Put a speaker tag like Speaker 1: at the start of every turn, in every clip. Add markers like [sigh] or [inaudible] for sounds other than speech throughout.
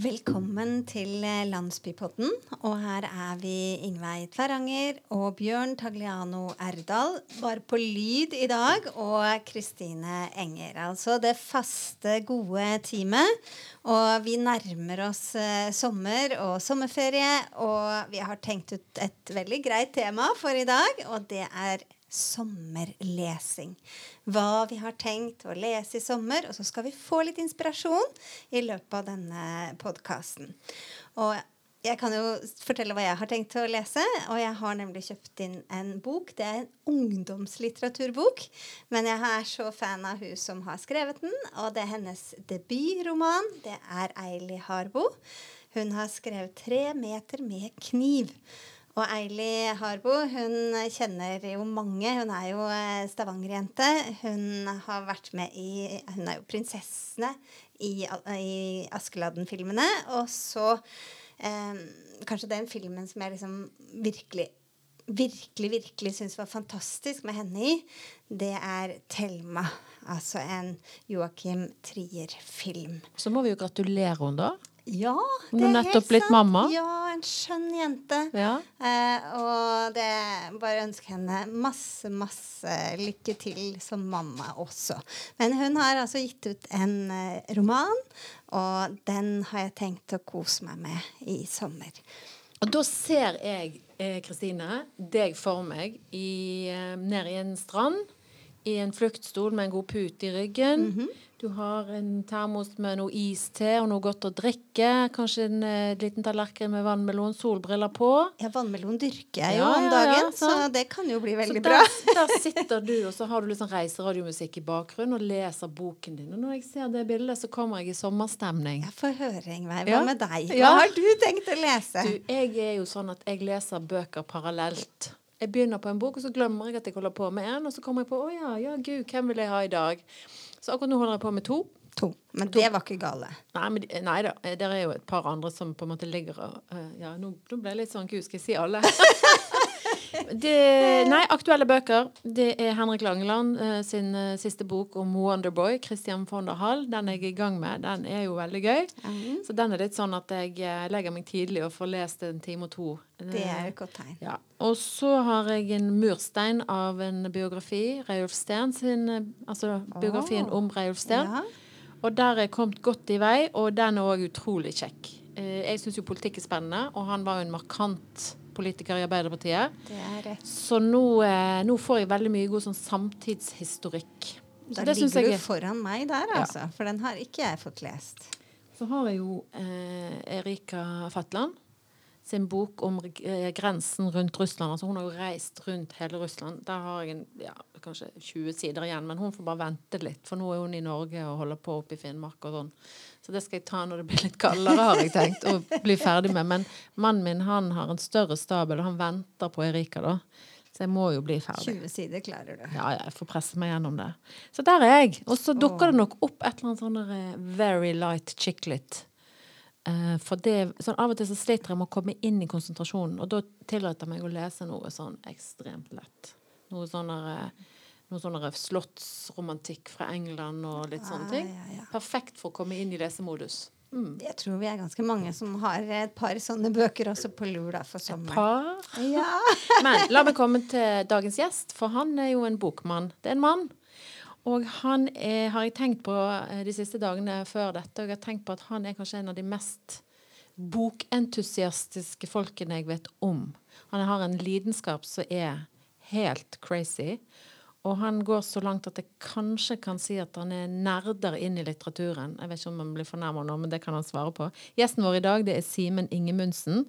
Speaker 1: Velkommen til eh, Landsbypodden. Og her er vi Ingveig Tveranger og Bjørn Tagliano Erdal. Bare på lyd i dag. Og Kristine Enger. Altså det faste, gode teamet. Og vi nærmer oss eh, sommer og sommerferie. Og vi har tenkt ut et veldig greit tema for i dag, og det er sommerlesing. Hva vi har tenkt å lese i sommer. Og så skal vi få litt inspirasjon i løpet av denne podkasten. Jeg kan jo fortelle hva jeg har tenkt å lese. Og jeg har nemlig kjøpt inn en bok. Det er en ungdomslitteraturbok. Men jeg er så fan av hun som har skrevet den, og det er hennes debutroman. Det er Eili Harbo. Hun har skrevet 'Tre meter med kniv'. Og Eili Harbo hun kjenner jo mange. Hun er jo stavangerjente. Stavanger-jente. Hun har vært med i Hun er jo prinsessene i, i Askeladden-filmene. Og så eh, Kanskje den filmen som jeg liksom virkelig virkelig, virkelig syns var fantastisk med henne i, det er 'Thelma'. Altså en Joakim Trier-film.
Speaker 2: Så må vi jo gratulere henne, da.
Speaker 1: Ja, det er helt sant.
Speaker 2: nettopp blitt mamma.
Speaker 1: Ja, en skjønn jente.
Speaker 2: Ja.
Speaker 1: Eh, og det bare ønsker henne masse, masse lykke til som mamma også. Men hun har altså gitt ut en eh, roman, og den har jeg tenkt å kose meg med i sommer.
Speaker 2: Og da ser jeg, eh, Kristine, deg for meg i, eh, ned i en strand. I en fluktstol med en god pute i ryggen.
Speaker 1: Mhm.
Speaker 2: Du har en termos med noe iste og noe godt å drikke. Kanskje en eh, liten tallerken med vannmelon, solbriller på.
Speaker 1: Ja, vannmelon dyrker jeg jo
Speaker 2: Ja,
Speaker 1: om
Speaker 2: ja,
Speaker 1: dagen,
Speaker 2: ja,
Speaker 1: så
Speaker 2: så
Speaker 1: det kan jo bli veldig
Speaker 2: der,
Speaker 1: bra.
Speaker 2: der [laughs] sitter du, og så har du liksom sånn reiseradiomusikk i bakgrunnen og leser boken din. Og når jeg ser det bildet, så kommer jeg i sommerstemning.
Speaker 1: Jeg får høre, Ingveig. Hva
Speaker 2: Ja.
Speaker 1: med deg? Hva
Speaker 2: Ja.
Speaker 1: har du tenkt å lese?
Speaker 2: Du, jeg er jo sånn at jeg leser bøker parallelt. Jeg begynner på en bok, og så glemmer jeg at jeg holder på med en, og så kommer jeg på å ja, ja, gud, hvem vil jeg ha i dag? Så akkurat nå holder jeg på med to.
Speaker 1: To. Men det var ikke gale.
Speaker 2: Nei, men, nei da, det er jo et par andre som på en måte ligger og uh, Ja, nå, nå ble jeg litt sånn Gud, skal jeg si alle? [laughs] det, nei, aktuelle bøker. Det er Henrik Langeland uh, sin uh, siste bok om Wonderboy, Christian von der Hall. Den er jeg i gang med. Den er jo veldig gøy. Så den er litt sånn at jeg uh, legger meg tidlig og får lest en time og to.
Speaker 1: Det er et godt tegn.
Speaker 2: Ja. Og så har jeg en murstein av en biografi. Reiulf Steen sin Altså biografien
Speaker 1: oh.
Speaker 2: om Reiulf Steen.
Speaker 1: Ja.
Speaker 2: Og der er jeg kommet godt i vei, og den er òg utrolig kjekk. Jeg syns jo politikk er spennende, og han var jo en markant politiker i Arbeiderpartiet.
Speaker 1: Det er rett.
Speaker 2: Så nå, eh, nå får jeg veldig mye god sånn samtidshistorikk. Så
Speaker 1: Da ligger
Speaker 2: jeg
Speaker 1: du foran meg der,
Speaker 2: Ja.
Speaker 1: altså. For den har ikke jeg fått lest.
Speaker 2: Så har jeg jo eh, Erika Fatland sin bok om eh, grensen rundt Russland. Altså hun har jo reist rundt hele Russland. Der har jeg en, ja, kanskje 20 sider igjen, men hun får bare vente litt. For nå er hun i Norge og holder på oppe i Finnmark og sånn. Så det skal jeg ta når det blir litt kaldere, har jeg tenkt, å bli ferdig med. Men mannen min han har en større stabel, og han venter på Erika, da. Så jeg må jo bli ferdig.
Speaker 1: 20 sider klarer du.
Speaker 2: Ja, ja, jeg får presse meg gjennom det. Så der er jeg. Og så dukker det nok opp et eller annet sånn eh, very light chicklet. Eh, for det, sånn, av og til så sliter jeg med å komme inn i konsentrasjonen, og da tillater jeg meg å lese noe sånn ekstremt lett. Noe sånn eh, sånn slottsromantikk fra England og litt sånne ting.
Speaker 1: Ja, ja, ja.
Speaker 2: Perfekt for å komme inn i lesemodus. Mm.
Speaker 1: Jeg tror vi er ganske mange som har et par sånne bøker også på lur da, for sommeren.
Speaker 2: Par.
Speaker 1: Ja. [laughs]
Speaker 2: Men la meg komme til dagens gjest, for han er jo en bokmann. Det er en mann. Og han er, har jeg tenkt på eh, de siste dagene før dette, og jeg har tenkt på at han er kanskje en av de mest bokentusiastiske folkene jeg vet om. Han har en lidenskap som er helt crazy. Og han går så langt at jeg kanskje kan si at han er nerder inn i litteraturen. Jeg vet ikke om han blir fornærma nå, men det kan han svare på. Gjesten vår i dag det er Simen Ingemundsen,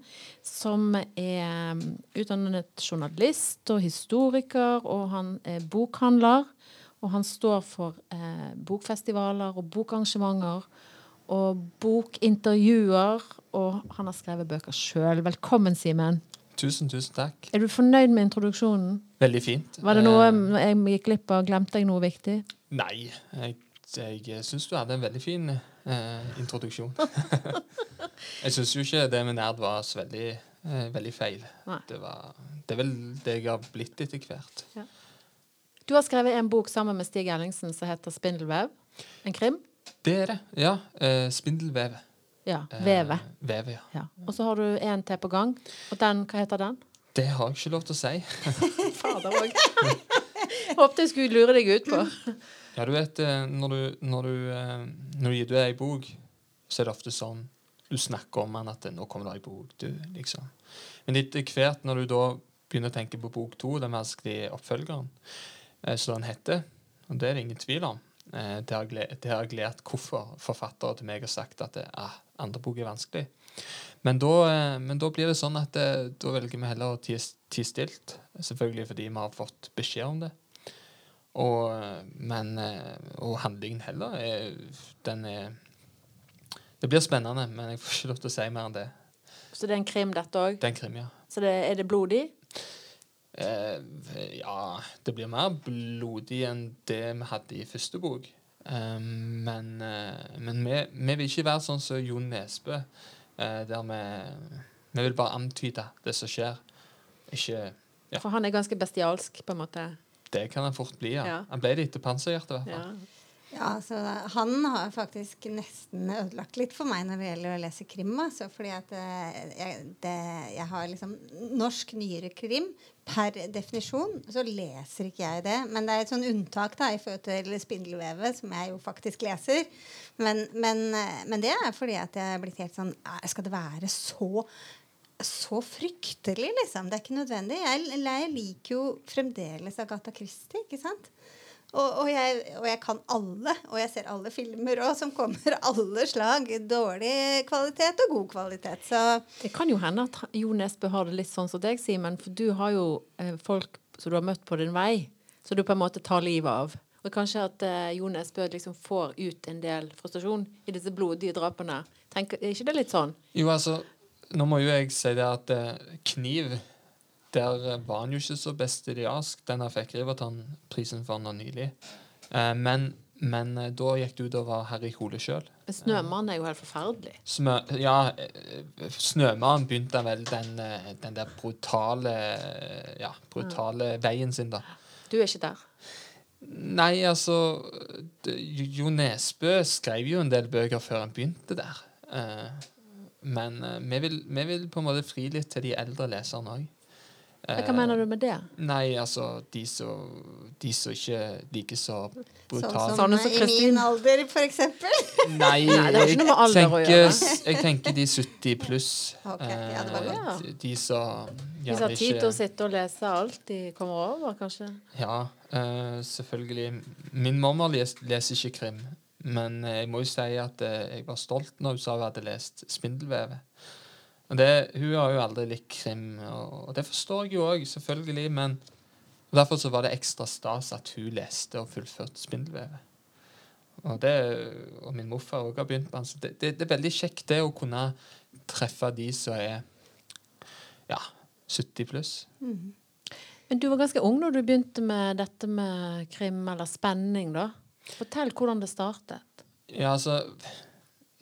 Speaker 2: som er um, utdannet journalist og historiker, og han er bokhandler. Og han står for eh, bokfestivaler og bokarrangementer og bokintervjuer. Og han har skrevet bøker sjøl. Velkommen, Simen.
Speaker 3: Tusen, tusen takk.
Speaker 2: Er du fornøyd med introduksjonen?
Speaker 3: Veldig fint.
Speaker 2: Var det noe
Speaker 3: Eh,
Speaker 2: jeg gikk glipp av? Glemte jeg noe viktig?
Speaker 3: nei, jeg, jeg syns du hadde en veldig fin eh, introduksjon. [laughs] jeg syns jo ikke det med nerd var så veldig, eh, veldig feil. Det, var, det er vel det jeg har blitt etter hvert.
Speaker 2: Du har skrevet en bok sammen med Stig Ellingsen som heter 'Spindelvev'. En krim.
Speaker 3: Det er det, ja. Eh, spindelvev.
Speaker 2: Ja.
Speaker 3: Eh,
Speaker 2: Veve,
Speaker 3: Vevet, ja.
Speaker 2: Ja. Og så har du en til på gang. Og den, hva heter den?
Speaker 3: Det har jeg ikke lov til å si. [laughs]
Speaker 2: Fader òg. Håpte jeg skulle lure deg ut på.
Speaker 3: Ja, du vet, eh, når du, når du, når du gir deg ei bok, så er det ofte sånn Du snakker om den at 'nå kommer det ei bok', du, liksom. Men etter hvert, når du da begynner å tenke på bok to, den vanskelige oppfølgeren, som den heter, og det er det ingen tvil om eh, Det har jeg gledet hvorfor forfattere til meg har sagt at det, ah, andre bok er vanskelig. Men da, eh, men da blir det sånn at det, da velger vi heller å tie, tie stilt. Selvfølgelig fordi vi har fått beskjed om det. Og, eh, men, eh, og handlingen heller er, den er Det blir spennende, men jeg får ikke lov til å si mer enn det.
Speaker 2: Så det er en krim, dette òg.
Speaker 3: Ja.
Speaker 2: Så det, er det blodig?
Speaker 3: Eh, ja, det blir mer blodig enn det vi hadde i første bok. Eh, men eh, men vi, vi vil ikke være sånn som Jon Nesbø, der vi Vi vil bare antyde det som skjer. Ikke Ja.
Speaker 2: For han er ganske bestialsk, på en måte.
Speaker 3: Det kan han fort bli, ja.
Speaker 2: Ja.
Speaker 3: Han ble det etter Panserhjertet, i hvert fall.
Speaker 2: Ja.
Speaker 1: Ja, så Han har faktisk nesten ødelagt litt for meg når det gjelder å lese krim. Altså, fordi at eh, jeg, det, jeg har liksom norsk nyere krim. Per definisjon så leser ikke jeg det. Men det er et sånn unntak da, i forhold til Spindelvevet, som jeg jo faktisk leser. Men, men, eh, men det er fordi at jeg er blitt helt sånn Skal det være så så fryktelig, liksom. Det er ikke nødvendig. Jeg, jeg liker jo fremdeles Agatha Christie, ikke sant? Og, og, jeg, og jeg kan alle, og jeg ser alle filmer òg, som kommer [laughs] alle slag. Dårlig kvalitet og god kvalitet. Så
Speaker 2: Det kan jo hende at Jo Nesbø har det litt sånn som deg, Simen. For du har jo eh, folk som du har møtt på din vei, som du på en måte tar livet av. Og kanskje at eh, Jo Nesbø liksom får ut en del frustrasjon i disse blodige drapene. Tenker, er ikke det litt sånn?
Speaker 3: Jo, altså, nå må jo jeg si det at eh, Kniv Der eh, var han jo ikke så bestialsk. Den her fikk Riverton-prisen for nå nylig. Eh, men, men eh, da gikk det utover Harry Hole sjøl.
Speaker 2: Snømannen er jo helt forferdelig.
Speaker 3: Smø, ja, Snømannen begynte vel den, den der brutale Ja, brutale veien sin, da.
Speaker 2: Du er ikke der.
Speaker 3: Nei, altså Jo Nesbø skrev jo en del bøker før han begynte der. Eh, men vi, vil, vi vil på en måte fri litt til de eldre leserne òg.
Speaker 2: Hva mener du med det?
Speaker 3: Nei, altså de som de som ikke liker så
Speaker 1: sånn
Speaker 3: brutalt
Speaker 1: som
Speaker 2: Sånne som
Speaker 1: i min alder, for eksempel. [laughs]
Speaker 3: Nei,
Speaker 2: ikke å
Speaker 3: tenker, jeg tenker de 70 pluss.
Speaker 1: Ok, ja,
Speaker 3: Eh, de, de som
Speaker 2: De som har tid til å sitte og lese alt de kommer over, kanskje?
Speaker 3: Ja, uh, selvfølgelig. Min mamma les, leser ikke krim. Men eh, jeg må jo si at eh, jeg var stolt når hun sa hun hadde lest 'Spindelvevet'. Det, hun har jo aldri likt krim, og, det forstår jeg jo òg, selvfølgelig. Men derfor så var det ekstra stas at hun leste og fullførte 'Spindelvevet'. Og, det, og min morfar òg har begynt med den. Så det, det, det er veldig kjekt det å kunne treffe de som er ja, 70 pluss.
Speaker 2: Men du var ganske ung når du begynte med dette med krim eller spenning, da. Fortell hvordan det startet.
Speaker 3: Ja, altså,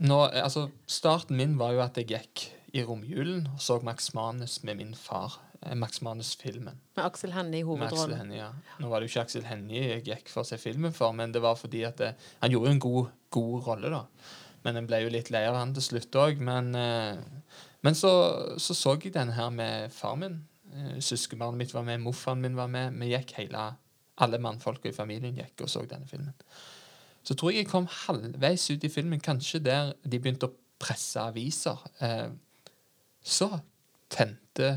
Speaker 3: nå, altså Starten min var jo at jeg gikk i romjulen og så Max Manus med min far. eh, Max Manus-filmen.
Speaker 2: Med Aksel Hennie i hovedrollen.
Speaker 3: Hennie, ja. Nå var det jo ikke Aksel Hennie jeg gikk for å se filmen for, men det var fordi at det, han gjorde en god, god rolle, da. Men en ble jo litt lei av han til slutt òg. Men, eh, men så, så så jeg denne her med far min. Eh, Søskenbarnet mitt var med, morfaren min var med. Vi gikk hele Alle mannfolka i familien gikk og så denne filmen. Så tror jeg jeg kom halvveis ut i filmen, kanskje der de begynte å presse aviser. Eh, så tente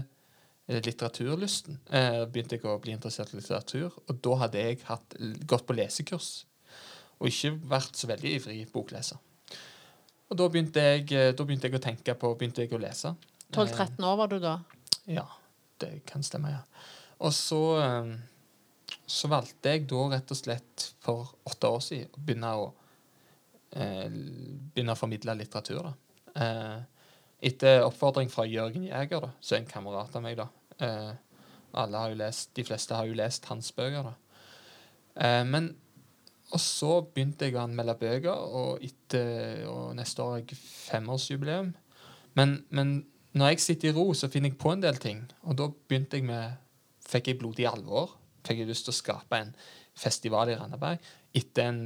Speaker 3: eh, litteraturlysten. Eh, begynte jeg å bli interessert i litteratur, og da hadde jeg hatt, gått på lesekurs. Og ikke vært så veldig ivrig bokleser. Og da begynte jeg, eh, da begynte jeg å tenke på Begynte jeg å lese.
Speaker 2: 12-13 år var du da?
Speaker 3: Ja, det kan stemme, ja. Og så, så valgte jeg da rett og slett for åtte år siden å begynne å, eh, begynne å formidle litteratur. da. Etter oppfordring fra Jørgen Jæger, da, som er en kamerat av meg. da. Eh, alle har jo lest, De fleste har jo lest hans bøker. da. Eh, men og så begynte jeg å anmelde bøker, og, og neste år har jeg femårsjubileum. Men, men når jeg sitter i ro, så finner jeg på en del ting. Og da begynte jeg med Fikk jeg blodig alvor. Fikk jeg lyst til å skape en festival i Randaberg etter en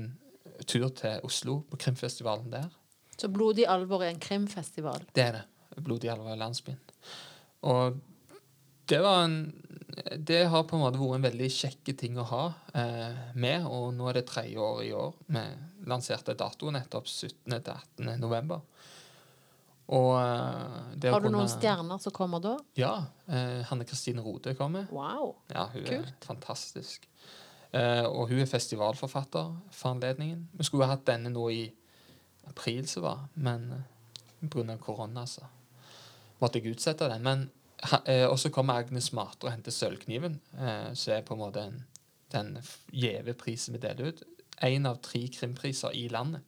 Speaker 3: tur til Oslo, på krimfestivalen der.
Speaker 2: Så Blodig alvor er en krimfestival.
Speaker 3: Det er det. Blodig alvor er landsbyen. Og det var en Det har på en måte vært en veldig kjekke ting å ha eh, med, og nå er det tredje år i år. Vi lanserte datoen nettopp 17. til 18. november. Og eh, det
Speaker 2: Har du noen
Speaker 3: kunne-
Speaker 2: stjerner som kommer da?
Speaker 3: Ja. Eh, Hanne Kristine Rode kommer.
Speaker 2: Wow.
Speaker 3: Ja, hun
Speaker 2: Kult.
Speaker 3: er fantastisk. Eh, og hun er festivalforfatter for anledningen. Vi skulle ha hatt denne nå i april, som var, men uh, pga. korona så måtte jeg utsette det. Men eh, Og så kommer Agnes Matre og henter Sølvkniven, eh, som er på en måte den gjeve prisen vi deler ut. Én av tre krimpriser i landet.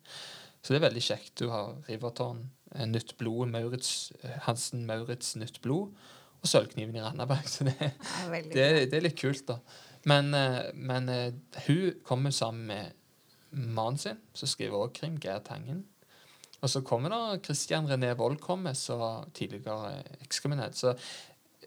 Speaker 3: Så det er veldig kjekt. Du har Riverton, eh, Nytt blod, Maurits, eh, Hansen Maurits Nytt blod, og Sølvkniven i Randaberg. [laughs] Så det, det, det er litt kult, da. Men, eh, men eh, hun kommer sammen med mannen sin, som skriver også krim, Geir Tangen. Og så kommer da Christian René Wold kommer, som tidligere ekskriminell. Så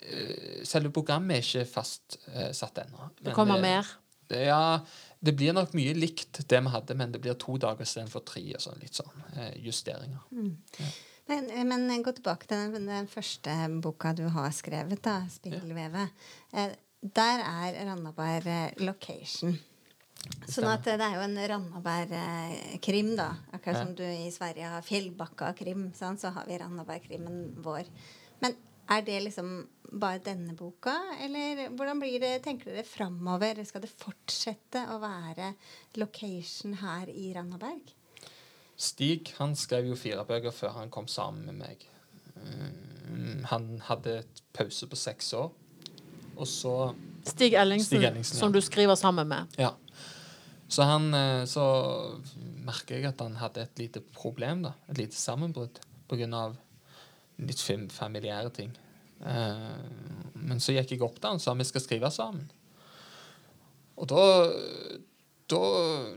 Speaker 3: eh, selve programmet er ikke fastsatt eh, ennå.
Speaker 2: Det kommer mer.
Speaker 3: det- Ja, det blir nok mye likt det vi hadde, men det blir to dager istedenfor tre. og sånn, Litt sånn eh, justeringer.
Speaker 1: Men, men gå tilbake til den, den første boka du har skrevet, da, 'Spindelvevet'. Ja. der er Randaberg eh, location. Sånn at eh, det er jo en Randaberg-krim, da. Akkurat
Speaker 3: Ja.
Speaker 1: som du i Sverige har Fjellbakka-krim, sånn, så har vi Randaberg-krimmen vår. Men er det liksom bare denne boka, eller hvordan blir det, tenker dere framover? Skal det fortsette å være location her i Randaberg?
Speaker 3: Stig han skrev jo fire bøker før han kom sammen med meg. Mm, Han hadde et pause på seks år. Og så
Speaker 2: Stig Ellingsen,
Speaker 3: Stig Ellingsen, ja.
Speaker 2: som du skriver sammen med.
Speaker 3: Ja. Så han eh, Så merker jeg at han hadde et lite problem, da. Et lite sammenbrudd pga. litt familiære ting. Eh, men så gikk jeg opp til han og sa vi skal skrive sammen. Og da da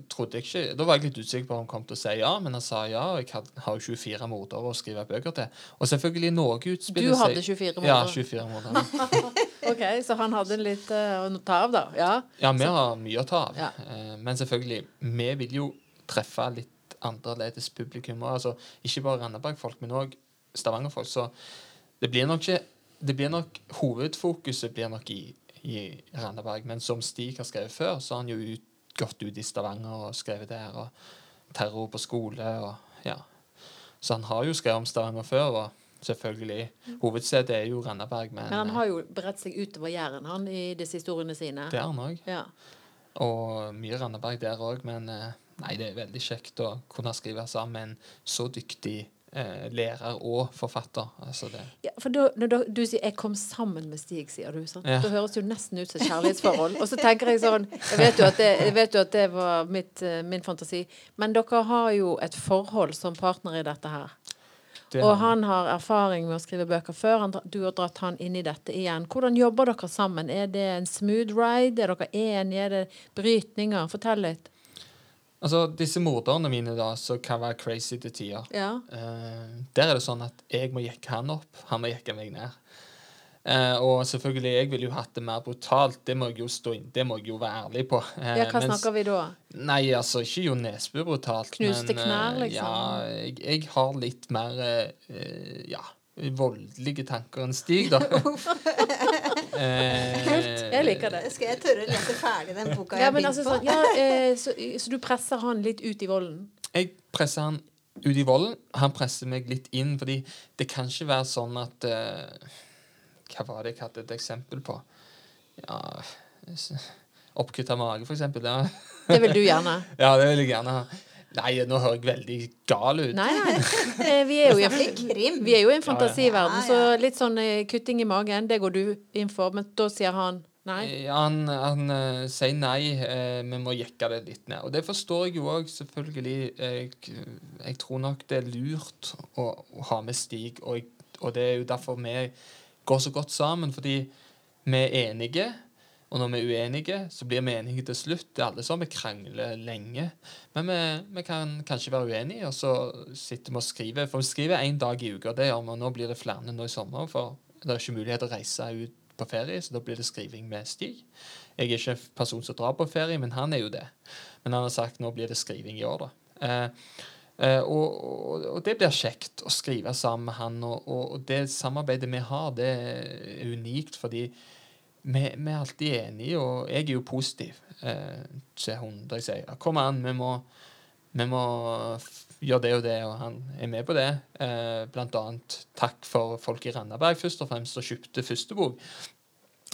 Speaker 3: trodde jeg ikke Da var jeg litt usikker på om han kom til å si ja, men han sa ja. Og jeg had, har jo 24 mordere å skrive bøker til. Og selvfølgelig noe utspiller
Speaker 2: Du hadde 24
Speaker 3: Ja,
Speaker 2: mordere.
Speaker 3: 24 mordere.
Speaker 2: Ok, Så han hadde litt uh, å ta av, da? Ja.
Speaker 3: Ja, vi har mye å ta av.
Speaker 2: Ja.
Speaker 3: Eh, Men selvfølgelig, vi vil jo treffe litt annerledes publikum. Altså, ikke bare Randaberg-folk, men òg Stavanger-folk. Så det blir nok ikke det blir nok, Hovedfokuset blir nok i, i Randaberg. Men som Stig har skrevet før, så har han jo ut, gått ut i Stavanger og skrevet der. Og terror på skole og ja. Så han har jo skrevet om Stavanger før. og selvfølgelig, Hovedstedet er jo Randaberg, men,
Speaker 2: Men han har jo bredt seg utover Jæren, han, i disse historiene sine.
Speaker 3: det er han òg.
Speaker 2: Ja.
Speaker 3: Og mye Randaberg der òg, men eh, nei, det er veldig kjekt å kunne skrive sammen en så dyktig eh, lærer og forfatter. Altså det,
Speaker 2: Ja, for da, når da, du sier 'jeg kom sammen med Stig', sier du. Sant?
Speaker 3: Ja.
Speaker 2: Da høres det jo nesten ut som kjærlighetsforhold. Og så tenker jeg sånn Jeg vet jo at det, jeg vet jo at det var mitt, eh, min fantasi. Men dere har jo et forhold som partner i dette her. Og han har erfaring med å skrive bøker før. Han, du har dratt han inn i dette igjen. Hvordan jobber dere sammen? Er det en smooth ride? Er dere enige? Er det brytninger? Fortell litt.
Speaker 3: Altså, disse morderne mine, da, som kan være crazy til tider
Speaker 2: Ja.
Speaker 3: eh, Der er det sånn at jeg må jekke han opp, han må jekke meg ned. Eh, og selvfølgelig, jeg ville jo hatt det mer brutalt. Det må jeg jo stå inn, det må jeg jo være ærlig på. Eh,
Speaker 2: ja, hva
Speaker 3: mens-
Speaker 2: snakker vi da?
Speaker 3: Nei, altså, ikke Jo Nesbø brutalt.
Speaker 2: Knuste
Speaker 3: men,
Speaker 2: knær,
Speaker 3: eh,
Speaker 2: liksom?
Speaker 3: Ja, jeg, jeg har litt mer eh, ja, voldelige tanker enn Stig, da. [laughs] Eh,
Speaker 2: Kult. Jeg liker det.
Speaker 1: Skal jeg tørre å lese ferdig den boka
Speaker 2: Ja,
Speaker 1: jeg
Speaker 2: men
Speaker 1: har
Speaker 2: altså,
Speaker 1: begynt
Speaker 2: sånn,
Speaker 1: på?
Speaker 2: ja, eh, så, så du presser han litt ut i volden?
Speaker 3: Jeg presser han ut i volden. Han presser meg litt inn, fordi det kan ikke være sånn at eh, Hva var det jeg hadde et eksempel på? Ja Oppkutta mage, for eksempel. Ja.
Speaker 2: Det vil du gjerne? [laughs]
Speaker 3: ja, det vil jeg gjerne ha. Nei, nå hører jeg veldig gal ut.
Speaker 2: Nei, nei. Eh, Vi er jo i en, [laughs] vi er jo i en fantasiverden, så litt sånn eh, kutting i magen, det går du inn for. Men da sier han nei.
Speaker 3: Ja, han, han eh, sier nei, eh, vi må jekke det litt ned. Og det forstår jeg jo òg, selvfølgelig. Jeg, jeg tror nok det er lurt å, å ha med Stig, og, og det er jo derfor vi går så godt sammen, fordi vi er enige. Og når vi er uenige, så blir vi enige til slutt. Det er alle som vi krangler lenge. Men vi, vi kan kanskje være uenige, og så sitter vi og skriver. For vi skriver én dag i uka, det gjør vi. Og nå blir det flere nå i sommer, for det er ikke mulighet til å reise ut på ferie, så da blir det skriving med Stig. Jeg er ikke en person som drar på ferie, men han er jo det. Men han har sagt nå blir det skriving i år, da. Eh, og, og, og det blir kjekt å skrive sammen med han. Og, og, det samarbeidet vi har, det er unikt fordi vi, vi er alltid enige, og jeg er jo positiv eh, til hun. Da jeg sier 'kom an, vi må, vi må gjøre det og det', og han er med på det. Eh, blant annet takk for folk i Randaberg først og fremst, som kjøpte første bok.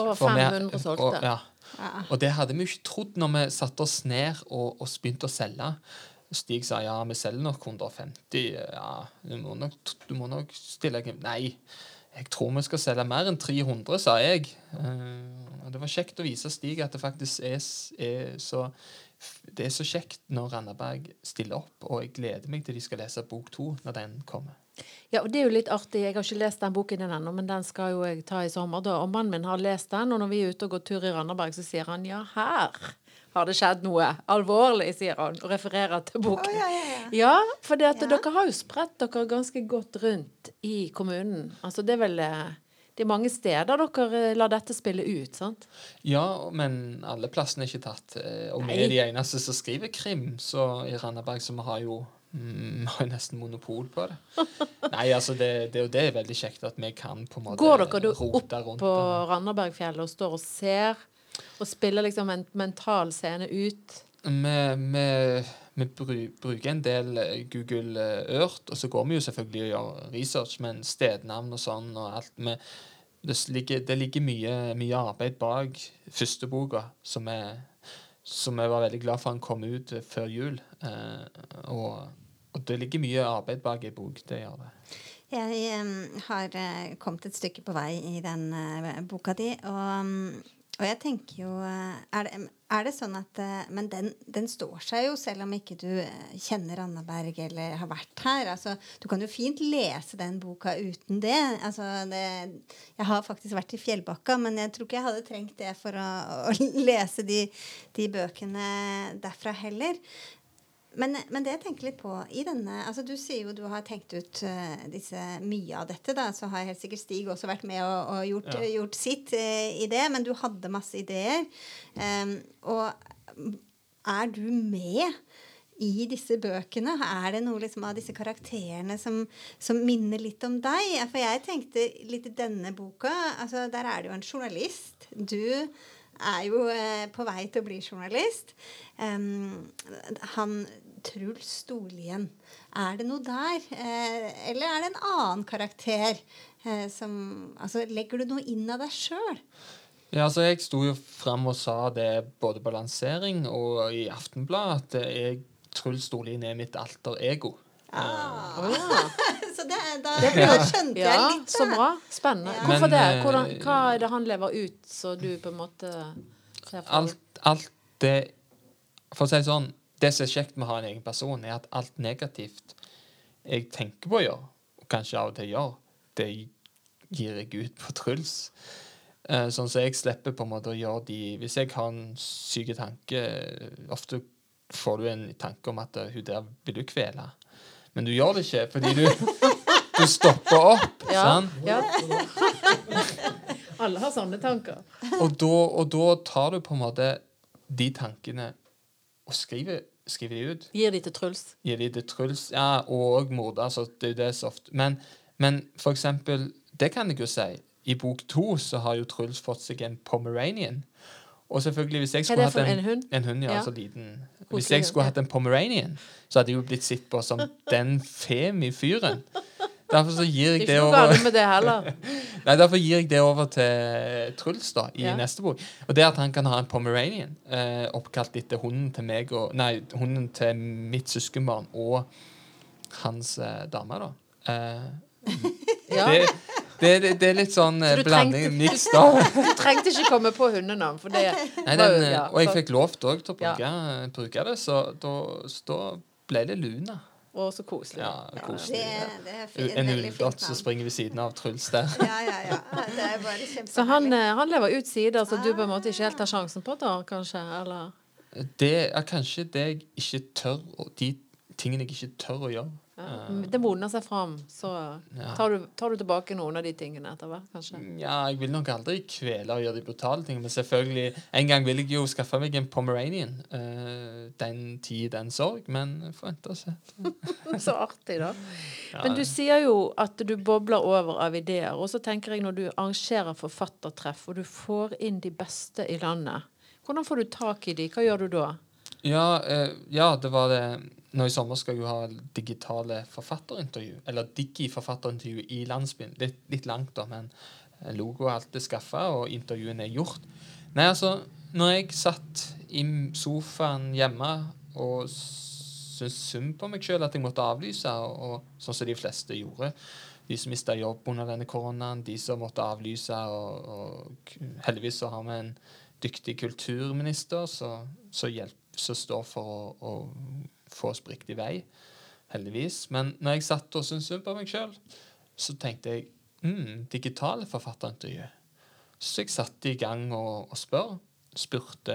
Speaker 2: Over 500 solgte.
Speaker 3: Og, ja.
Speaker 1: Ja.
Speaker 3: og det hadde vi ikke trodd når vi satte oss ned og, og begynte å selge. Stig sa ja, vi selger nok 150. Ja, du må nok, du må nok stille Nei, jeg tror vi skal selge mer enn 300, sa jeg. Og det var kjekt å vise Stig at det faktisk er, er så det er så kjekt når Randaberg stiller opp, og jeg gleder meg til de skal lese bok to når den kommer.
Speaker 2: Ja, og det er jo litt artig. Jeg har ikke lest den boken ennå, men den skal jo jeg ta i sommer. Da. Og mannen min har lest den, og når vi er ute og går tur i Randaberg, så sier han ja, her har det skjedd noe alvorlig, sier han, og refererer til boken.
Speaker 1: Oh, ja, ja, ja.
Speaker 2: Ja, for
Speaker 1: Ja.
Speaker 2: dere har jo spredt dere ganske godt rundt i kommunen. Altså det er vel eh, Det er mange steder dere eh, lar dette spille ut, sant?
Speaker 3: Ja, men alle plassene er ikke tatt. eh, Og vi er de eneste som skriver krim så i Randaberg, så vi har jo mm, vi har nesten monopol på det. [laughs] Nei, altså det, det, det er veldig kjekt at vi kan på en måte
Speaker 2: rote rundt. Går
Speaker 3: dere
Speaker 2: opp på. Randabergfjellet og står og ser, og spiller liksom en mental scene ut?
Speaker 3: Vi, vi, vi bruker en del eh, Google eh, Earth, og så går vi jo selvfølgelig og gjør research, men stednavn og sånn og alt vi, det, ligger, det ligger mye, mye arbeid bak første boka, som jeg, som jeg var veldig glad for han kom ut eh, før jul. Eh, og, og det ligger mye arbeid bak ei bok. Det gjør det.
Speaker 1: Jeg um, har kommet et stykke på vei i den uh, boka di, og, em, og jeg tenker jo eh, Er det, er det sånn at eh, Men den, den står seg jo, selv om ikke du eh, kjenner Randaberg eller har vært her. Altså, du kan jo fint lese den boka uten det. Altså, det. Jeg har faktisk vært i Fjellbakka, men jeg tror ikke jeg hadde trengt det for å, å lese de, de bøkene derfra heller. Men, men det jeg tenker litt på i denne altså Du sier jo du har tenkt ut uh, disse, mye av dette. da, Så har helt sikkert Stig også vært med og, og gjort,
Speaker 3: Ja.
Speaker 1: gjort sitt uh, i det. Men du hadde masse ideer. Um, og er du med i disse bøkene? Er det noe liksom av disse karakterene som, som minner litt om deg? For jeg tenkte litt i denne boka altså Der er det jo en journalist. Du er jo eh, på vei til å bli journalist. Um, han Truls Storlien. Er det noe der? Eh, eller er det en annen karakter? Eh, som, altså, legger du noe inn av deg sjøl?
Speaker 3: Ja, altså Jeg sto jo fram og sa det både på lansering og i Aftenbladet, at jeg, Truls Storlien er mitt alter ego.
Speaker 1: Ah.
Speaker 2: Ja. [laughs]
Speaker 1: Så det, da, da skjønte
Speaker 2: ja,
Speaker 1: jeg litt.
Speaker 2: så bra. Spennende.
Speaker 1: Ja.
Speaker 2: Hvorfor
Speaker 3: Men,
Speaker 2: det?
Speaker 3: eh,
Speaker 2: Hvordan, hva er det han lever ut, så du på en måte ser for
Speaker 3: alt, alt det For å si det sånn, det som er kjekt med å ha en egen person, er at alt negativt jeg tenker på å gjøre, og kanskje av og til gjør, det gir jeg ut på Truls. Eh, sånn så jeg slipper på en måte å gjøre de Hvis jeg har en syk tanke Ofte får du en tanke om at eh, hun der vil du kvele. Men du gjør det ikke, fordi du, [laughs] du stopper opp.
Speaker 2: Ja,
Speaker 3: sant?
Speaker 2: ja. Alle har sånne tanker.
Speaker 3: Og da, og da tar du på en måte de tankene og skriver, skriver de ut.
Speaker 2: Gir de til Truls.
Speaker 3: Gir de til Truls. Ja, og morder. Så det er det så ofte. Men, men for eksempel, det kan jeg jo si. I bok to så har jo Truls fått seg en pomeranian. Og selvfølgelig, hvis jeg
Speaker 2: Er
Speaker 3: skulle hatt
Speaker 2: en hund?
Speaker 3: En hund, ja.
Speaker 2: Ja.
Speaker 3: Altså liten. Hvis jeg skulle hatt en pomeranian, så hadde jeg jo blitt sett på som [laughs] den femi-fyren. Derfor så gir jeg
Speaker 2: Det er ikke noe galt med det heller. [laughs]
Speaker 3: Nei, Derfor gir jeg det over til Truls da, i
Speaker 2: Ja.
Speaker 3: neste bok. Og det at han kan ha en pomeranian, eh, oppkalt etter hunden til meg og Nei, hunden til mitt søskenbarn og hans eh, dame, da. Eh,
Speaker 2: Ja.
Speaker 3: det, det, det, det er litt sånn eh,
Speaker 2: Så du
Speaker 3: blanding
Speaker 2: trengte-
Speaker 3: miks, da. [laughs]
Speaker 2: Du trengte ikke komme på hundenavn, for det
Speaker 3: Nei, den, eh, og jeg fikk lov til å bruke, bruke det, så da, så da ble det Luna.
Speaker 2: Å, så koselig.
Speaker 3: Ja, koselig.
Speaker 1: Ja, det er fint,
Speaker 3: En ulldott som springer ved siden av Truls der.
Speaker 1: Ja, ja, ja. Det er bare
Speaker 2: Så han, eh, han lever ut sider som du på en måte ikke helt tar sjansen på, da, kanskje? Eller?
Speaker 3: Det er kanskje det jeg ikke tør De tingene jeg ikke tør å gjøre.
Speaker 2: Ja, det modner seg fram, så tar du, tar du tilbake noen av de tingene etter hvert, kanskje.
Speaker 3: Ja, jeg vil nok aldri kvele og gjøre de brutale tingene, men selvfølgelig En gang vil jeg jo skaffe meg en Pomeranian. Uh, den tid, den sorg. Men får vente og se. [laughs]
Speaker 2: Så artig, da.
Speaker 3: Ja,
Speaker 2: Men du sier jo at du bobler over av ideer. Og så tenker jeg når du arrangerer forfattertreff, og du får inn de beste i landet, hvordan får du tak i de? Hva gjør du da?
Speaker 3: Ja, uh, ja, det var det Nå i sommer skal jeg jo ha digitale forfatterintervju. Eller digi-forfatterintervju i landsbyen. Litt, litt langt, da, men logo og alt er skaffa, og intervjuene er gjort. Nei, altså, når jeg satt i sofaen hjemme og syntes synd på meg sjøl at jeg måtte avlyse, og, og sånn som de fleste gjorde De som mista jobb under denne koronaen, de som måtte avlyse, og, og heldigvis så har vi en dyktig kulturminister som står for å, å få oss på riktig vei. Heldigvis. Men når jeg satt og syntes synd på meg sjøl, så tenkte jeg mm, digitale forfatterintervju. Så jeg satte i gang og, og spør. Spurte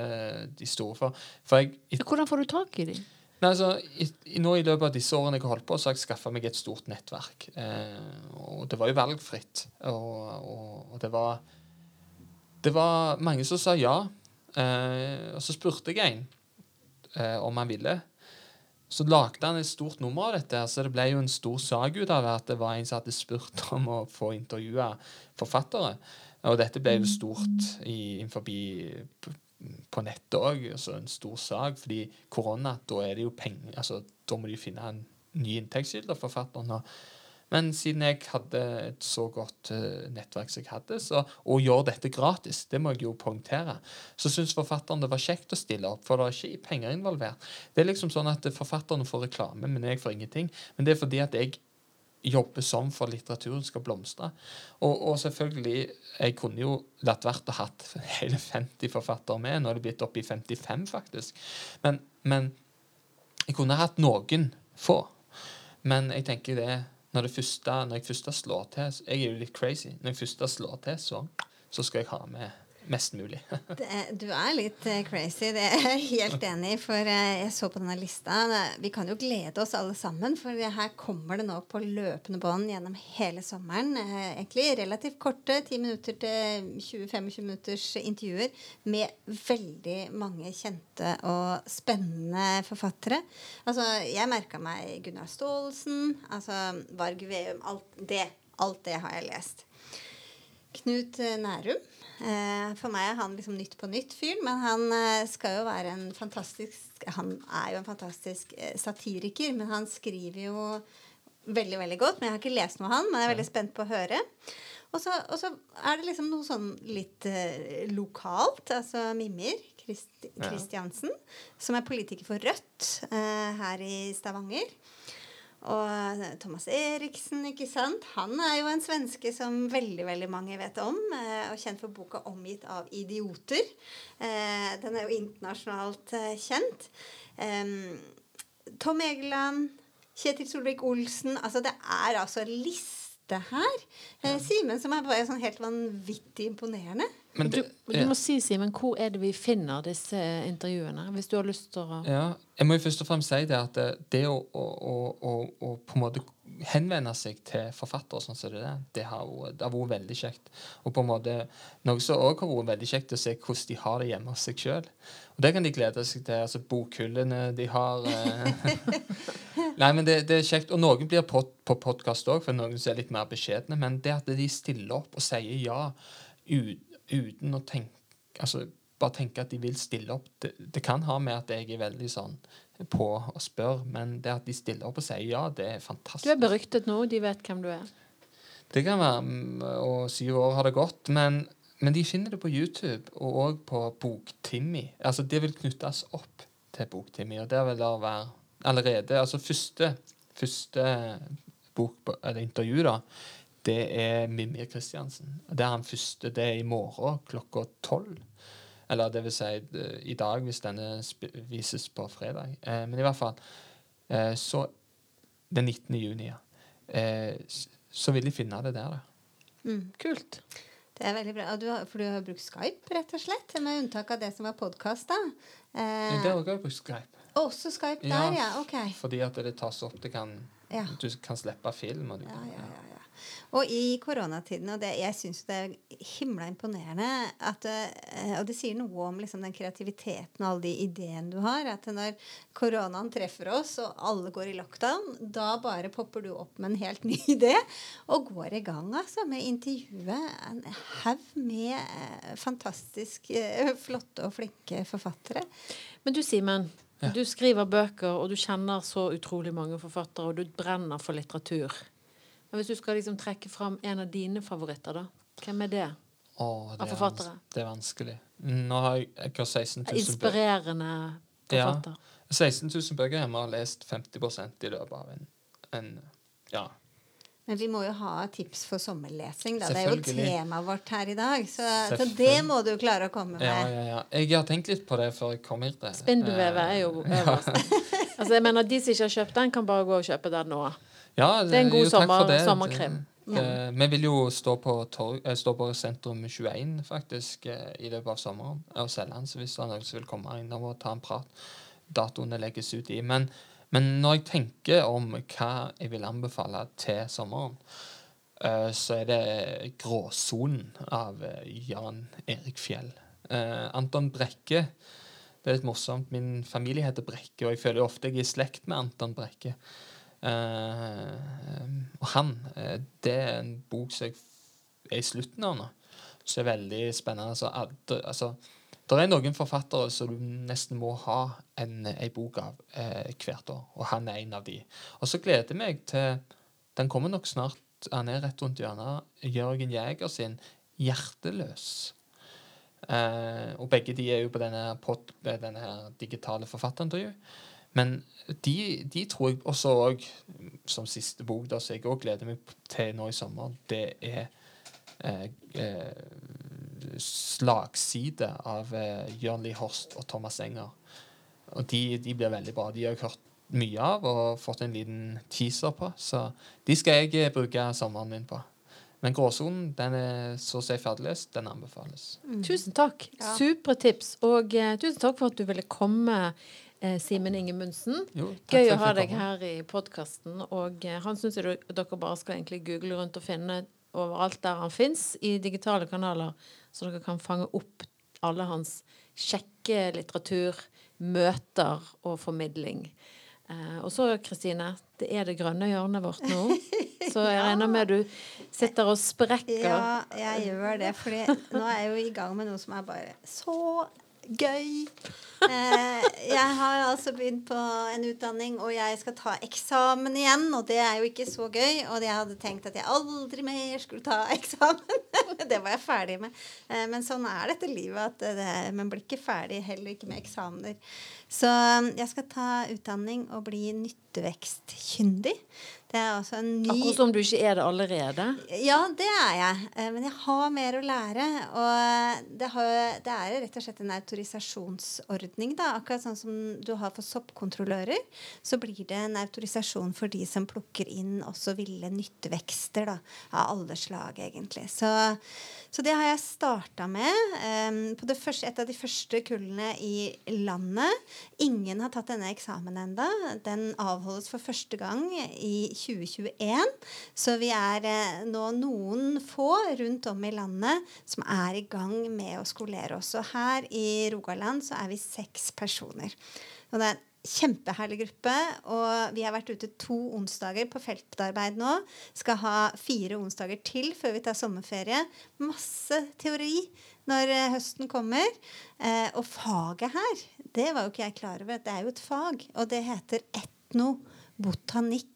Speaker 3: de store for For jeg,
Speaker 2: Hvordan får du tak i dem?
Speaker 3: Nei, altså, i, i, nå I løpet av disse årene jeg har holdt på, så har jeg skaffa meg et stort nettverk. Eh, og det var jo valgfritt. Og, og, og det var Det var mange som sa ja. Eh, og så spurte jeg en eh, om han ville. Så lagde han et stort nummer av dette, så det ble jo en stor sak ut av at det var en som hadde spurt om å få intervjue forfattere. Og dette ble jo stort i, på nettet òg, altså en stor sak. Fordi korona, da er det jo penger altså, Da må de finne en ny inntektskilde for forfatteren. og- Men siden jeg hadde et så godt eh, nettverk som jeg hadde, så, og gjør dette gratis, det må jeg jo poengtere, så syns forfatteren det var kjekt å stille opp, for det er ikke penger involvert. Det er liksom sånn at forfatterne får reklame, men jeg får ingenting. Men det er fordi at jeg jobber sånn for litteraturen skal blomstre. Og, og selvfølgelig, jeg kunne jo latt vært å hatt hele 50 forfattere med. Nå er det blitt opp i 55, faktisk. Men, men jeg kunne hatt noen få. Men jeg tenker det når, første, når jeg først slår til Jeg er jo litt crazy. Når jeg først slår til, så, så skal jeg ha med mest mulig. [laughs]
Speaker 1: Det, du er litt eh, crazy, det er jeg helt enig i. For eh, jeg så på denne lista. Vi kan jo glede oss alle sammen, for her kommer det nå på løpende bånd gjennom hele sommeren. Eh, Egentlig relativt korte, 10 minutter til 20-25 minutters intervjuer med veldig mange kjente og spennende forfattere. Altså, jeg merka meg Gunnar Staalesen, altså Varg Veum. Alt det, alt det har jeg lest. Knut Nærum. Eh, for meg er han liksom Nytt på nytt-fyr, men han eh, skal jo være en fantastisk Han er jo en fantastisk eh, satiriker, men han skriver jo veldig, veldig godt. Men jeg har ikke lest noe av han, men jeg er veldig spent på å høre. Og så, og så er det liksom noe sånn litt eh, lokalt. Altså Mimir Christ
Speaker 3: Ja.
Speaker 1: Som er politiker for Rødt eh, her i Stavanger. Og Thomas Eriksen, ikke sant? Han er jo en svenske som veldig veldig mange vet om. Eh, og kjent for boka 'Omgitt av idioter'. Eh, den er jo internasjonalt eh, kjent. Tom Egeland, Kjetil Solvik-Olsen Altså, det er altså liste her. Eh, Simen, som er bare sånn helt vanvittig imponerende.
Speaker 3: Men
Speaker 2: Du,
Speaker 3: det,
Speaker 2: du må si, Simen, hvor er det vi finner disse intervjuene? Hvis du har lyst til å
Speaker 3: Ja, jeg må jo først og fremst si det at det, det å, å, å, å på en måte henvende seg til forfattere sånn som det er, det har, vært- det har vært veldig kjekt. Og på en måte noe som òg har vært veldig kjekt, å se hvordan de har det hjemme hos seg sjøl. Og det kan de glede seg til. altså Bokhyllene de har eh. [laughs] Nei, men det, det er kjekt. Og noen blir på, på podkast òg, for noen som er litt mer beskjedne. Men det at de stiller opp og sier ja ut, uten å tenke Altså bare tenke at de vil stille opp. Det, det kan ha med at jeg er veldig sånn på å spørre, men det at de stiller opp og sier ja, det er fantastisk.
Speaker 2: Du er beryktet nå, de vet hvem du er.
Speaker 3: Det kan være, mm, og syv år har det gått. Men, men de finner det på YouTube, og òg på Boktimmi. Altså, det vil knyttes opp til Boktimmi, og der vil det være allerede Altså, første, første bok, eller intervju, da, det er Mimir Kristiansen. Det er han første. Det er i morgen klokka tolv. Eller det vil si eh, i dag, hvis denne sp vises på fredag. Eh, men i hvert fall eh, så Den 19. juni, ja. Eh, så vil de finne det der, da.
Speaker 1: Mm.
Speaker 2: Kult.
Speaker 1: Det er veldig bra. Og Du har, for du har brukt Skype, rett og slett? Med unntak av det som var podkast, da. Eh,
Speaker 3: Det er også brukt Skype.
Speaker 1: også Skype
Speaker 3: Ja,
Speaker 1: der, ja. Ok.
Speaker 3: Fordi at det tas opp. Det kan
Speaker 1: Ja.
Speaker 3: Du kan slippe film. Og, du,
Speaker 1: Ja, ja, ja, ja. Og i koronatiden, og det, jeg syns det er himla imponerende at, eh, Og det sier noe om liksom, den kreativiteten og alle de ideene du har. At når koronaen treffer oss, og alle går i lockdown, da bare popper du opp med en helt ny [laughs] idé og går i gang altså, med intervjuet en haug med eh, fantastisk eh, flotte og flinke forfattere.
Speaker 2: Men du, Simen.
Speaker 3: Ja.
Speaker 2: Du skriver bøker, og du kjenner så utrolig mange forfattere, og du brenner for litteratur. Men hvis du skal liksom trekke fram en av dine favoritter, da? Hvem er det?
Speaker 3: Åh, det,
Speaker 2: Av
Speaker 3: er
Speaker 2: forfattere.
Speaker 3: Er det er vanskelig. Nå har jeg, jeg har 16 000 bøker.
Speaker 2: Inspirerende forfatter.
Speaker 3: 16 000 bøker hjemme har lest 50 i løpet av en, en Ja.
Speaker 1: Men vi må jo ha tips for sommerlesing. Da. Det er jo temaet vårt her i dag. Så, så det må du klare å komme med.
Speaker 3: Ja, ja, ja. Jeg har tenkt litt på det før jeg kom hit.
Speaker 2: Spindelvevet er jo øverst. [laughs] Altså, jeg mener, De som ikke har kjøpt den, kan bare gå og kjøpe den nå.
Speaker 3: Ja,
Speaker 2: Det er en god
Speaker 3: jo,
Speaker 2: sommer- sommerkrim.
Speaker 3: Mm. eh, vi vil jo stå på, torg, eh, stå på Sentrum 21 faktisk eh, i løpet av sommeren og selge den. Så hvis det er noen som vil komme innom og ta en prat, datoene legges ut i. Men, men når jeg tenker om hva jeg vil anbefale til sommeren, eh, så er det 'Gråsonen' av eh, Jan Erik Fjell. Eh, Anton Brekke det er litt morsomt. Min familie heter Brekke, og jeg føler ofte jeg er i slekt med Anton Brekke. Og han Det er en bok som jeg er i slutten av nå, som er veldig spennende. Altså, altså, det er noen forfattere som du nesten må ha en, en bok av eh, hvert år, og han er en av de. Og så gleder jeg meg til Den kommer nok snart. Han er rett rundt hjørnet. Jørgen Jæger sin 'Hjerteløs'. Eh, og begge de er jo på denne, pod, denne her digitale forfatterintervju. Men de, de tror jeg også òg, som siste bok, da, som jeg òg gleder meg til nå i sommer, det er eh, eh, 'Slagside' av eh, Jørn Lie Horst og Thomas Enger. Og de, de blir veldig bra. De har jeg hørt mye av og fått en liten teaser på, så de skal jeg eh, bruke sommeren min på. Men 'Gråsonen' den er så å si ferdiglest. Den anbefales.
Speaker 2: Tusen takk.
Speaker 1: Ja.
Speaker 2: Supre tips. Og uh, tusen takk for at du ville komme, uh, Simen Ingemundsen.
Speaker 3: Jo,
Speaker 2: Gøy å ha deg
Speaker 3: komme.
Speaker 2: her i podkasten. Og uh, han syns dere bare skal egentlig google rundt og finne overalt der han fins, i digitale kanaler, så dere kan fange opp alle hans kjekke litteratur, møter og formidling. Eh, og så, Kristine, det er det grønne hjørnet vårt nå. [laughs] Så jeg regner med du sitter og sprekker.
Speaker 1: Ja, jeg gjør det. For nå er jeg jo i gang med noe som er bare så gøy. Eh, jeg har altså begynt på en utdanning, og jeg skal ta eksamen igjen. Og det er jo ikke så gøy. Og jeg hadde tenkt at jeg aldri mer skulle ta [laughs] eksamen. det var jeg ferdig med. Eh, men sånn er dette livet. At det, man blir ikke ferdig, heller ikke med eksamener. Så um, jeg skal ta utdanning og bli nyttevekstkyndig. Det er altså en ny
Speaker 2: Akkurat som du ikke er det allerede.
Speaker 1: ja, det er jeg. Eh, Men jeg har mer å lære. Og det, har, det er rett og slett en autorisasjonsordning. Da. Akkurat sånn som du har for soppkontrollører, så blir det en autorisasjon for de som plukker inn også ville nyttevekster. Da, av alle slag, egentlig. Så, så det har jeg starta med. eh, på det første, et av de første kullene i landet. Ingen har tatt denne eksamen ennå. Den avholdes for første gang i 2021. Så vi er eh, nå noen få rundt om i landet som er i gang med å skolere oss. Og her i Rogaland så er vi seks personer. Og det er en kjempeherlig gruppe. Og vi har vært ute to onsdager på feltarbeid nå. Skal ha fire onsdager til før vi tar sommerferie. Masse teori når eh, høsten kommer. Eh, og faget her, det var jo ikke jeg klar over. Det er jo et fag, og det heter etnobotanikk.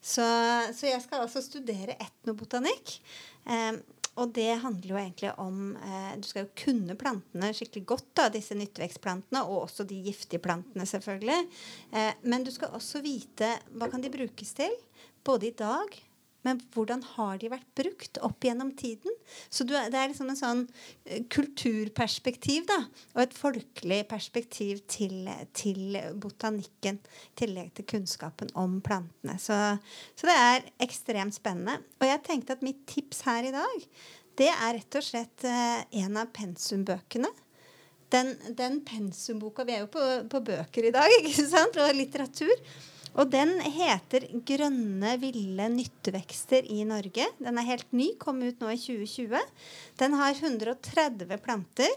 Speaker 1: Så, så jeg skal altså studere etnobotanikk. Eh, og det handler jo egentlig om eh, Du skal jo kunne plantene skikkelig godt, da, disse nyttevekstplantene, og også de giftige plantene, selvfølgelig. Eh, men du skal også vite hva kan de brukes til, både i dag men hvordan har de vært brukt opp gjennom tiden? Så det er liksom en sånn eh, kulturperspektiv da, og et folkelig perspektiv til, til botanikken. I tillegg til kunnskapen om plantene. Så, så det er ekstremt spennende. Og jeg tenkte at mitt tips her i dag, det er rett og slett eh, en av pensumbøkene. Den, den pensumboka Vi er jo på, på bøker i dag, [laughs] ikke sant? Og litteratur. Og den heter 'Grønne ville nyttevekster i Norge'. Den er helt ny, kom ut nå i 2020. Den har 130 planter.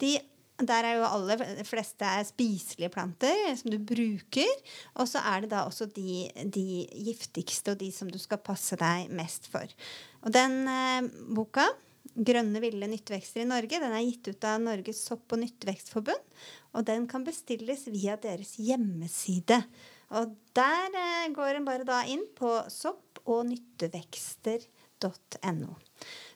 Speaker 1: De, der er jo aller fleste er spiselige planter som du bruker. Og så er det da også de, de giftigste og de som du skal passe deg mest for. Og den eh, boka 'Grønne ville nyttevekster i Norge'. Den er gitt ut av Norges sopp- og nyttevekstforbund. Og den kan bestilles via deres hjemmeside. Og der eh, går en bare da inn på sopp- og nyttevekster.no.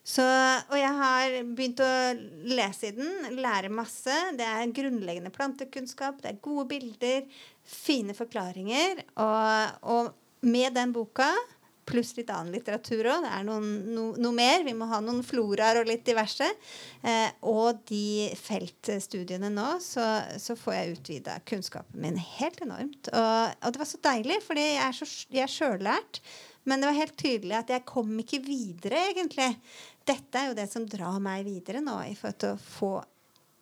Speaker 1: Så, og jeg har begynt å lese i den, lære masse. Det er grunnleggende plantekunnskap, det er gode bilder, fine forklaringer. Og, og med den boka pluss litt annen litteratur òg. Det er noen, no, noe mer. Vi må ha noen floraer og litt diverse. Eh, og de feltstudiene nå, så, så får jeg utvida kunnskapen min helt enormt. Og, og, det var så deilig, fordi jeg er, så, jeg sjøllært. Men det var helt tydelig at jeg kom ikke videre, egentlig. Dette er jo det som drar meg videre nå, i forhold til å få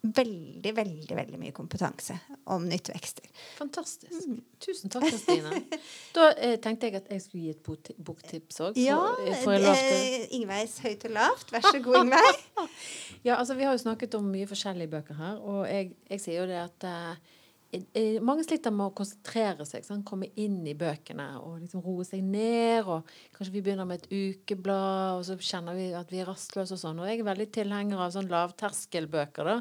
Speaker 1: veldig, veldig veldig mye kompetanse om nyttvekster.
Speaker 2: Fantastisk. Mm. Tusen takk, Kristine. [laughs] Da eh, tenkte jeg at jeg skulle gi et boktips òg.
Speaker 1: Ja, eh, Ingveis høyt og lavt. Vær så god, Ingveig. [laughs]
Speaker 2: ja, altså Vi har jo snakket om mye forskjellige bøker her, og jeg, jeg sier jo det at eh, mange sliter med å konsentrere seg, sånn, komme inn i bøkene og liksom roe seg ned. og Kanskje vi begynner med et ukeblad, og så kjenner vi at vi er rastløse og sånn. Og jeg er veldig tilhenger av sånn lavterskelbøker. da.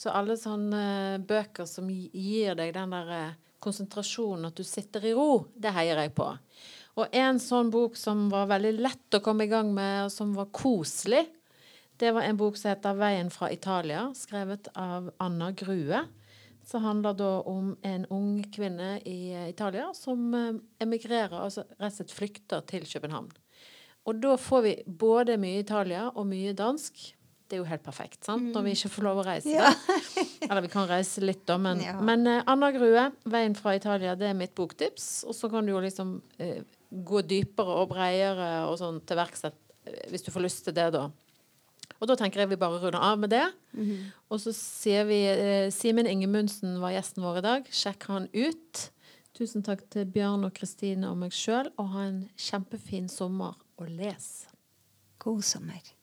Speaker 2: Så alle sånne bøker som gir deg den der eh, konsentrasjonen, at du sitter i ro, det heier jeg på. Og en sånn bok som var veldig lett å komme i gang med, og som var koselig, det var en bok som heter 'Veien fra Italia', skrevet av Anna Grue så handler det om en ung kvinne i eh, Italia som eh, emigrerer, altså rett og slett flykter til København. Og da får vi både mye Italia og mye dansk. Det er jo helt perfekt, sant? når vi ikke får lov å reise. Ja. [laughs] Eller vi kan reise litt, da. Men, ja. men uh, Anna Grue, 'Veien fra Italia', det er mitt boktips. Og så kan du jo liksom gå dypere og bredere og sånn til verks hvis du får lyst til det, da. Og da tenker jeg vi bare runder av med det. Mm -hmm. Og så ser vi eh, Simen Ingemundsen var gjesten vår i dag. Sjekk han ut. Tusen takk til Bjørn og Kristine og meg sjøl, og ha en kjempefin sommer og les.
Speaker 1: God sommer.